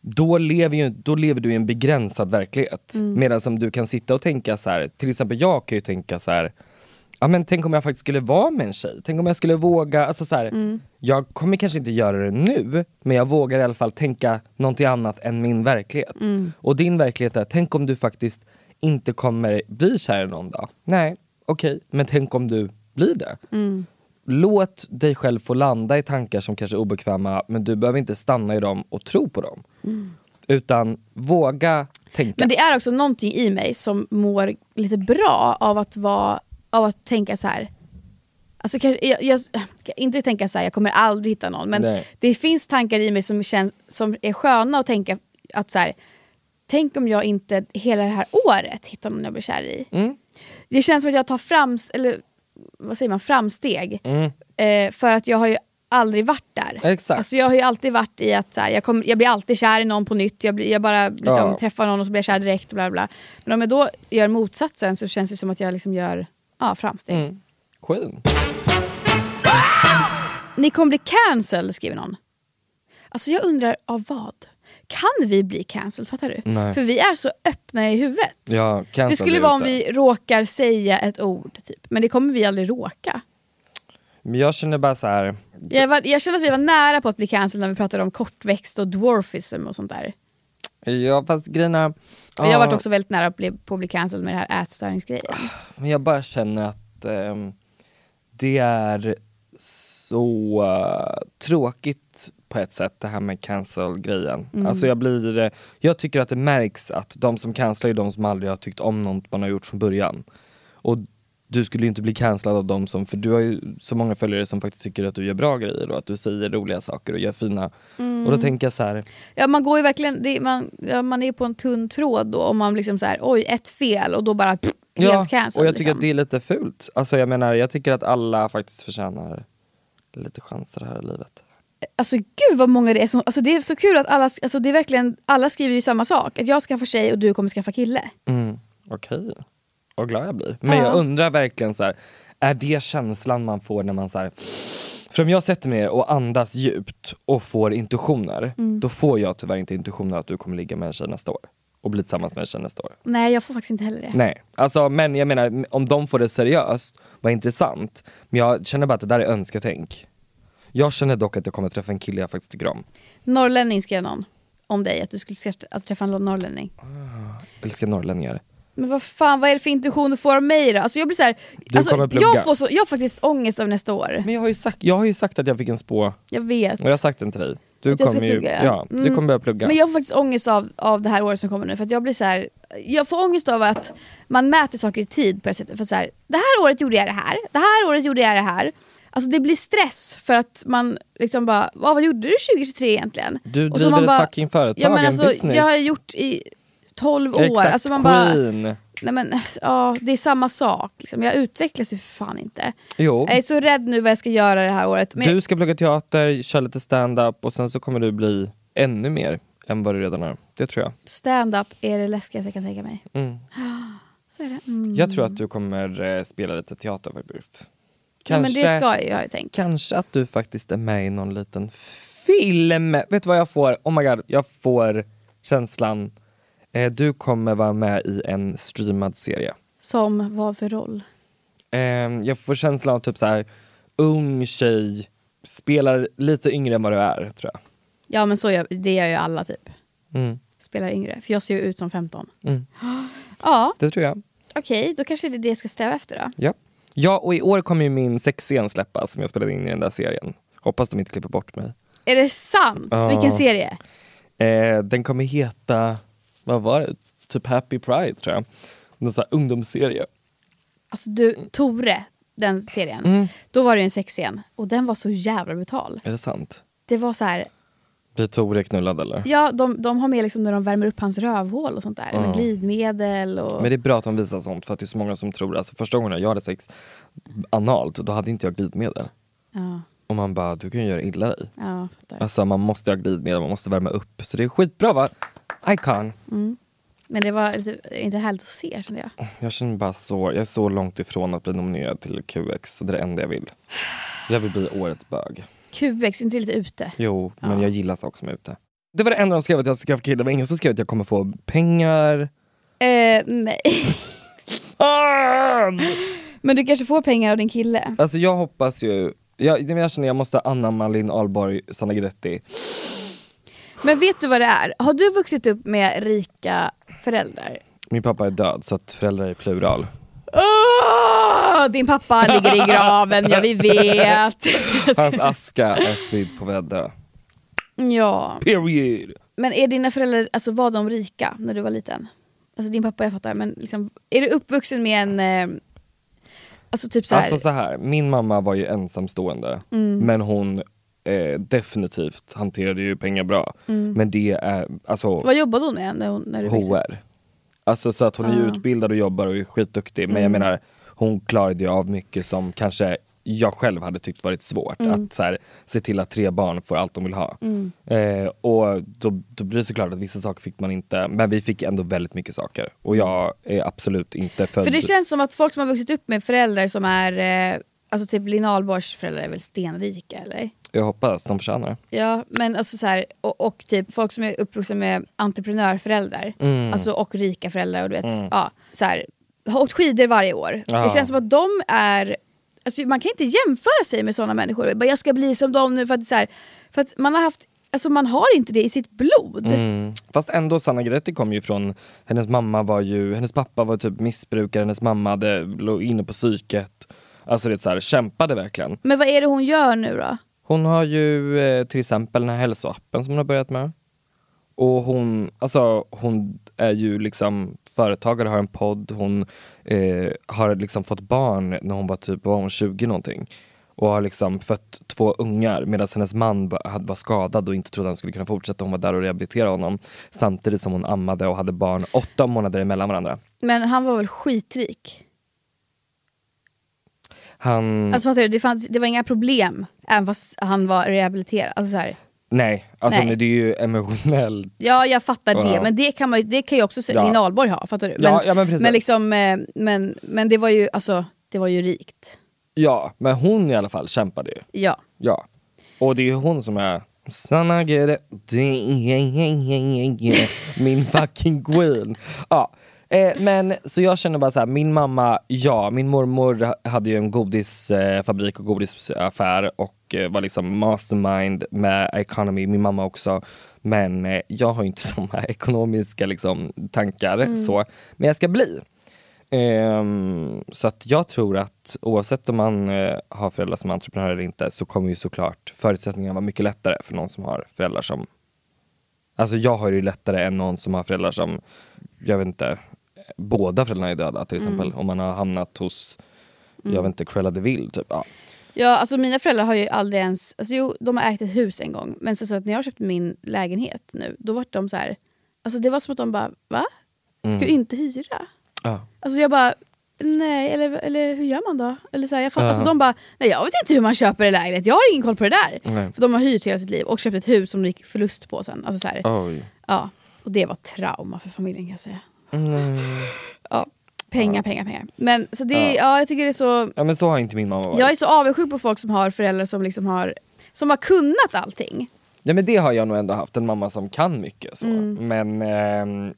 Då lever, ju, då lever du i en begränsad verklighet. Mm. Medan som du kan sitta och tänka så här, till exempel jag kan ju tänka så här Ja men tänk om jag faktiskt skulle vara med en tjej, tänk om jag skulle våga, alltså så här, Mm. jag kommer kanske inte göra det nu, men jag vågar i alla fall tänka någonting annat än min verklighet. Mm. Och din verklighet är, tänk om du faktiskt inte kommer bli kär någon dag. Nej, okej, men tänk om du blir det. Mm. Låt dig själv få landa i tankar som kanske är obekväma, men du behöver inte stanna i dem och tro på dem. Utan våga tänka. Men det är också någonting i mig som mår lite bra av att, vara, av att tänka så här. Alltså kanske, jag, jag, inte tänka så här, jag kommer aldrig hitta någon. Men Nej. det finns tankar i mig som, känns, som är sköna att tänka att så här, tänk om jag inte hela det här året hittar någon jag blir kär i. Mm. Det känns som att jag tar frams, eller, vad säger man, framsteg. Mm. Eh, för att jag har ju aldrig varit där. Exakt. Alltså jag har ju alltid varit i att så här, jag, kommer- jag blir alltid kär i någon på nytt, jag, blir, jag bara liksom, Ja. träffar någon och så blir jag kär direkt. Bla bla. Men om jag då gör motsatsen så känns det som att jag liksom gör ja, framsteg. Mm. Queen. Ni kommer bli cancelled skriver någon. Alltså jag undrar av vad? Kan vi bli cancelled? Fattar du? Nej. För vi är så öppna i huvudet. Ja, det skulle vara om vi råkar säga ett ord, typ. men det kommer vi aldrig råka. Men jag känner bara så här. Jag, var, jag känner att vi var nära på att bli cancelled när vi pratade om kortväxt och dwarfism och sånt där. ja fast grejen är, Jag har varit också väldigt nära på att bli, på att bli cancelled med det här ätstörningsgrejen. Men jag bara känner att ehm, det är så eh, tråkigt på ett sätt det här med cancel-grejen. Mm. Alltså jag blir, jag tycker att det märks att de som cancelar är de som aldrig har tyckt om något man har gjort från början. Och du skulle ju inte bli cancellad av dem som, för du har ju så många följare som faktiskt tycker att du gör bra grejer och att du säger roliga saker och gör fina. Mm. Och då tänker jag så här, Ja, man går ju verkligen, det, man, ja, man är på en tunn tråd då om man liksom så här, oj ett fel och då bara pff, helt cancelled. och jag tycker liksom. att det är lite fult. Alltså jag menar, jag tycker att alla faktiskt förtjänar lite chanser här i livet. Alltså gud vad många det är som, alltså det är så kul att alla, alltså det är verkligen, alla skriver ju samma sak. Att jag skaffar tjej och du kommer skaffa kille. Mm, Okej, vad glad jag blir. Men Ja. jag undrar verkligen så här, är det känslan man får när man så här, för om jag sätter mig ner och andas djupt och får intuitioner, Mm. då får jag tyvärr inte intuitioner att du kommer ligga med en tjej nästa år och bli tillsammans med en tjej nästa år. Nej jag får faktiskt inte heller det. Nej, alltså, men jag menar om de får det seriöst, vad intressant. Men jag känner bara att det där är önsketänk. Jag känner dock att jag kommer träffa en kille jag faktiskt tycker om. Norrlänning skrev någon om dig, att du skulle alltså, träffa en norrlänning. Jag älskar norrlänningar. Men vad fan, vad är det för intuition du får av mig då? Alltså jag blir så här, Du alltså, kommer plugga. jag, får så, jag har faktiskt ångest av nästa år. Men jag har ju sagt, jag har ju sagt att jag fick en spå, Jag vet. och jag har sagt den till dig. Du Att jag ska kommer ju, plugga, ja. du Mm. kommer börja plugga. Men jag får faktiskt ångest av, av det här året som kommer nu. För att jag blir så här, jag får ångest av att man mäter saker i tid på det sättet. För så här, det här året gjorde jag det här, det här året gjorde jag det här. Alltså det blir stress för att man liksom bara, vad, vad gjorde du 2023 egentligen? Du driver man ett bara- fucking företag, ja, men en alltså, business. Jag har gjort i 12 år. Exakt, Alltså man bara, queen. nej men, ja, det är samma sak. Liksom. Jag utvecklas ju för fan inte. Jo, Jag är så rädd nu vad jag ska göra det här året. Men du ska plugga teater, köra lite stand-up och sen så kommer du bli ännu mer än vad du redan är. Det tror jag. stand-up är det läskigaste jag kan tänka mig. Mm. Så är det. Mm. Jag tror att du kommer eh, spela lite teater faktiskt. Ja, men det ska jag har jag tänkt. Kanske att du faktiskt är med i någon liten film. Vet du vad jag får? Oh my god, jag får känslan. Eh, du kommer vara med i en streamad serie. Som vad för roll? Eh, jag får känslan av typ så här ung tjej spelar lite yngre än vad du är tror jag. Ja men så gör, det gör ju alla typ. Mm. Spelar yngre. För jag ser ju ut som 15. Mm. Ja, Det tror jag. okej. Då kanske det är det jag ska sträva efter då. Ja. Ja, och i år kommer ju min sexscen släppas som jag spelade in i den där serien. Hoppas de inte klipper bort mig. Är det sant? Ja. Vilken serie? Eh, den kommer heta, vad var det? Typ Happy Pride tror jag. Någon sån här ungdomsserie. Alltså du, Tore, den serien. Mm. Då var det en sexscen och den var så jävla brutal. Är det sant? Det var så här, Blir Tore knullad eller? ja de, de har med liksom när de värmer upp hans rövhål och sånt där. Ja. Med glidmedel och... Men det är bra att de visar sånt för att det är så många som tror, alltså första gången jag hade sex analt, då hade inte jag glidmedel. Ja, Och man bara, du kan ju göra illa dig. ja. Alltså man måste ha glidmedel, man måste värma upp. Så det är skitbra va? Icon. Men det var lite, inte härligt att se kände jag. Jag känner bara så, jag är så långt ifrån att bli nominerad till QX, så det är det enda jag vill. Jag vill bli årets bög. QX, inte det lite ute? Jo, men Ja. jag gillar saker som är ute. Det var det enda de skrev att jag ska skaffa kille, det var ingen som skrev att jag kommer få pengar. Eh, nej. Fan! Men du kanske får pengar av din kille? Alltså jag hoppas ju, jag, jag känner att jag måste anamma Linn Ahlborg, Sanna Guidetti. Men vet du vad det är? Har du vuxit upp med rika föräldrar? Min pappa är död så att föräldrar är plural. Din pappa ligger i graven, ja vi vet. Hans aska är spridd på vädde. ja. Period. Men är dina föräldrar, alltså var de rika när du var liten? Alltså din pappa jag fattar, men liksom, är du uppvuxen med en... Eh, alltså typ såhär... Alltså så här, min mamma var ju ensamstående Mm. men hon eh, definitivt hanterade ju pengar bra. Mm. Men det är, alltså vad jobbade hon med när, hon, när du? HR. Alltså så att hon är Ah. Mm. utbildad och jobbar och är skitduktig men jag menar hon klarade ju av mycket som kanske jag själv hade tyckt varit svårt. Mm. Att så här, se till att tre barn får allt de vill ha. Eh, och då, då blir det såklart att vissa saker fick man inte, men vi fick ändå väldigt mycket saker. Och jag är absolut inte född... För det känns som att folk som har vuxit upp med föräldrar som är, eh, alltså typ Linn Ahlborgs föräldrar är väl stenrika eller? Jag hoppas de förtjänar det. Ja, men alltså så här, och, och typ folk som är uppvuxna med entreprenörföräldrar, Mm. alltså och rika föräldrar och du vet, ja, så här, har åkt skidor varje år. Ja. Det känns som att de är, alltså man kan inte jämföra sig med sådana människor, bara, jag ska bli som dem nu för att, så här, för att man har haft, alltså man har inte det i sitt blod. Mm. Fast ändå, Sanna Gretti kom ju från, hennes mamma var ju, hennes pappa var typ missbrukare, hennes mamma hade, låg inne på psyket. Alltså det är så här, kämpade verkligen. Men vad är det hon gör nu då? Hon har ju eh, till exempel den här hälsoappen som hon har börjat med. Och hon, alltså, hon är ju liksom företagare, har en podd, hon eh, har liksom fått barn när hon var typ var hon 20 någonting. Och har liksom fött två ungar medan hennes man var, skadad och inte trodde han skulle kunna fortsätta. Hon var där och rehabiliterade honom. Samtidigt som hon ammade och hade barn åtta månader emellan varandra. Men han var väl skitrik? Han, Alltså fattar du, det, fanns, det var inga problem även fast han var rehabiliterad. Alltså, så här. Nej, alltså Nej. det är ju emotionellt. Ja jag fattar det, Ja. men det kan, man, det kan ju också Ja. Ahlborg ha, fattar du? Men, Ja, ja, men precis. men, liksom, eh, men, men det var ju alltså, det var ju rikt. Ja, men hon i alla fall kämpade ju. Ja. Ja. Och det är ju hon som är Sanna min fucking queen. Ja. Eh, men så jag känner bara så här, min mamma, ja, min mormor ha- hade ju en godisfabrik och godisaffär och eh, var liksom mastermind med economy, min mamma också. Men eh, jag har ju inte såna ekonomiska liksom, tankar så, men jag ska bli. Ehm, så att jag tror att oavsett om man eh, har föräldrar som är entreprenörer eller inte så kommer ju såklart förutsättningarna vara mycket lättare för någon som har föräldrar som Alltså jag har det ju lättare än någon som har föräldrar som, jag vet inte, båda föräldrarna är döda till exempel. Om man har hamnat hos, jag vet inte, Cruella de Vil typ. Ja. ja, alltså mina föräldrar har ju aldrig ens, alltså jo de har ägt ett hus en gång, men så, så att när jag köpte min lägenhet nu, då var de så här, alltså det var som att de bara, va? Ska du inte hyra? Ja. Alltså jag bara, nej, eller, eller hur gör man då? Eller så här, jag fatt, Ja. alltså de bara, nej jag vet inte hur man köper en lägenhet, jag har ingen koll på det där. Nej. För de har hyrt hela sitt liv och köpt ett hus som de gick förlust på sen. Alltså så här, ja. Och det var trauma för familjen kan jag säga. Mm. Ja. Pengar, pengar, pengar. Men så det, ja. jag tycker det är så, Ja men så har inte min mamma varit. jag är så avundsjuk på folk som har föräldrar som liksom har, som har kunnat allting. Ja men det har jag nog ändå haft, en mamma som kan mycket så. Mm. Men ehm,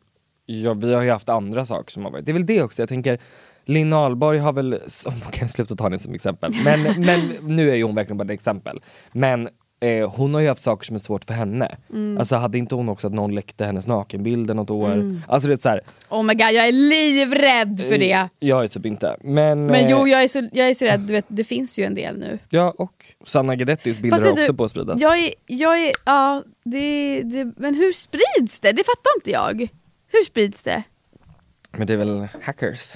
ja, vi har ju haft andra saker som har varit, det är väl det också, jag tänker Linn Ahlborg har väl, som, kan jag sluta ta henne som exempel, men, men nu är ju hon verkligen bara ett exempel. Men eh, hon har ju haft saker som är svårt för henne. Mm. Alltså hade inte hon också att någon läckte hennes nakenbilder något år? Alltså det är så här, Oh my god, jag är livrädd för det. jag är typ inte. Men, Men eh, jo, jag är så, jag är så rädd, du vet, det finns ju en del nu. Ja och Sanna Guidettis bilder är vet du, också på att spridas. Jag är, jag är, ja, det, det, men hur sprids det? Det fattar inte jag. Hur sprids det? Men det är väl hackers?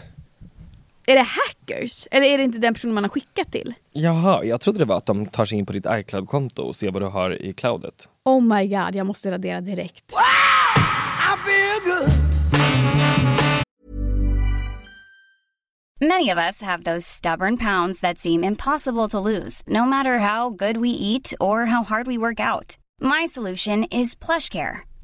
Är det hackers? Eller är det inte den personen man har skickat till? Jaha, jag trodde det var att de tar sig in på ditt iCloud-konto och ser vad du har i cloudet. Oh my god, jag måste radera direkt. Many of us have those stubborn pounds that seem impossible to lose, no matter how good we eat or how hard we work out. My solution is PlushCare.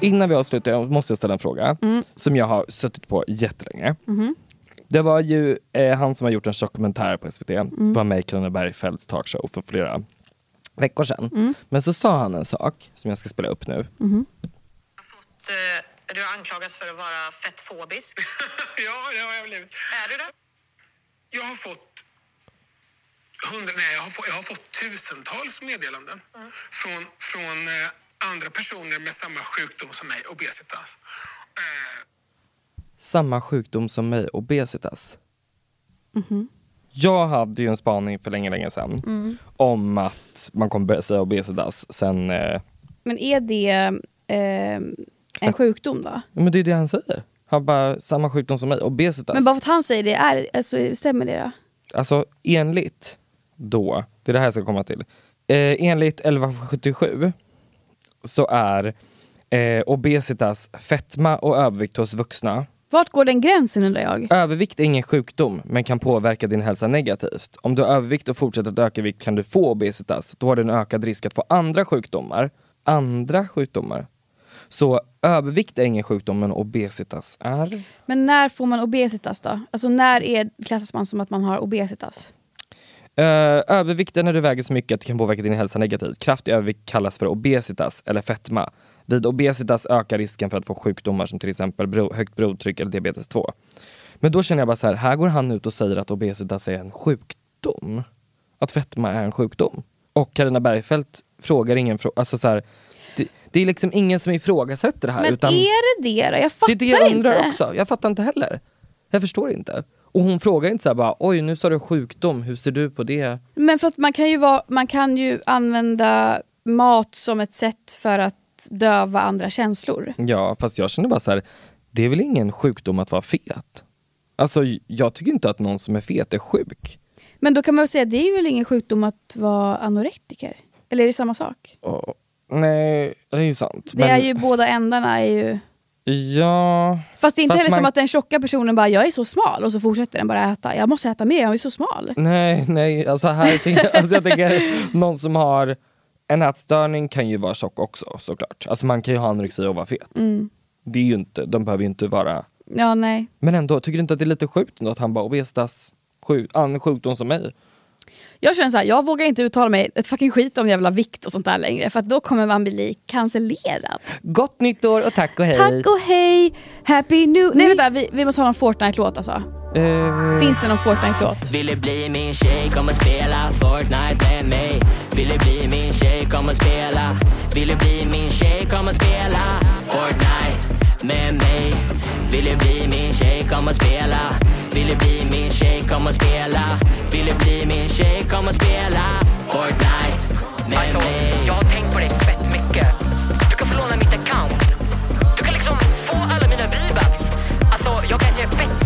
Innan vi avslutar jag måste jag ställa en fråga som jag har suttit på jättelänge. Det var ju eh, han som har gjort en dokumentär på SVT, var med i Carina Bergfeldts talkshow för flera veckor sedan. Men så sa han en sak som jag ska spela upp nu. fått, eh, du har anklagats för att vara fettfobisk. Ja, det har jag blivit. Är du det? Jag har fått hundra, nej, jag har fått, jag har fått tusentals meddelanden från, från eh, andra personer med samma sjukdom som mig, obesitas. Eh, Samma sjukdom som mig, obesitas. Jag hade ju en spaning för länge, länge sedan om att man kommer börja säga obesitas sen eh, Men är det eh, en sjukdom då? Men det är det han säger. Han bara, samma sjukdom som mig, obesitas. Men bara för att han säger det, är, alltså, stämmer det då? Alltså enligt då, det är det här jag ska komma till. Eh, enligt 1177 så är eh, obesitas fetma och övervikt hos vuxna. Vart går den gränsen undrar jag? Övervikt är ingen sjukdom men kan påverka din hälsa negativt. Om du har övervikt och fortsätter att öka vikt kan du få obesitas. Då har du en ökad risk att få andra sjukdomar. Andra sjukdomar. Så övervikt är ingen sjukdom men obesitas är. Men när får man obesitas då? Alltså när är, klassas man som att man har obesitas? Uh, övervikt är när du väger så mycket att det kan påverka din hälsa negativt. Kraftig övervikt kallas för obesitas eller fetma. Vid obesitas ökar risken för att få sjukdomar som till exempel högt blodtryck eller diabetes 2. Men då känner jag bara så här, här går han ut och säger att obesitas är en sjukdom. Att fetma är en sjukdom. Och Carina Bergfeldt frågar ingen fråga, alltså så här, det, det är liksom ingen som ifrågasätter det här. Men utan är det det då? Jag det fattar är det jag undrar inte. också. Jag fattar inte heller. Jag förstår inte. Och hon frågar inte så här bara, oj nu sa du sjukdom, hur ser du på det? Men för att man kan ju, vara, man kan ju använda mat som ett sätt för att döva andra känslor. Ja, fast jag känner bara så här, det är väl ingen sjukdom att vara fet? Alltså jag tycker inte att någon som är fet är sjuk. Men då kan man väl säga att det är väl ingen sjukdom att vara anorektiker? Eller är det samma sak? Och, nej, det är ju sant. Det är ju båda ändarna är ju... Ja, Fast det är inte Fast heller man- som att den tjocka personen bara “jag är så smal” och så fortsätter den bara äta. Jag måste äta mer, jag är så smal. nej, nej. Alltså här tänker alltså jag tänker, någon som har en ätstörning kan ju vara tjock också såklart. Alltså man kan ju ha anorexi och vara fet. Det är ju inte, de behöver ju inte vara Ja, nej. Men ändå, tycker du inte att det är lite sjukt ändå att han bara obesitas sjuk, annan sjukdom som mig. Jag känner så här, jag vågar inte uttala mig ett fucking skit om jävla vikt och sånt där längre för att då kommer man bli cancellerad. Gott nytt år och tack och hej. Tack och hej, happy new... Nej vänta, vi, vi måste ha någon Fortnite-låt alltså. Eh, Finns det någon Fortnite-låt? Vill du bli min tjej, kom och spela Fortnite med mig Vill du bli min tjej, kom och spela Vill du bli min tjej, kom och spela Fortnite med mig Vill du bli min tjej, kom och spela Vill du bli min tjej, kom och spela Vill du bli min tjej, kom och spela Fortnite med Alltså, mig jag har tänkt på dig fett mycket. Du kan få låna mitt account. Du kan liksom få alla mina V-bucks. Alltså, jag kanske är fett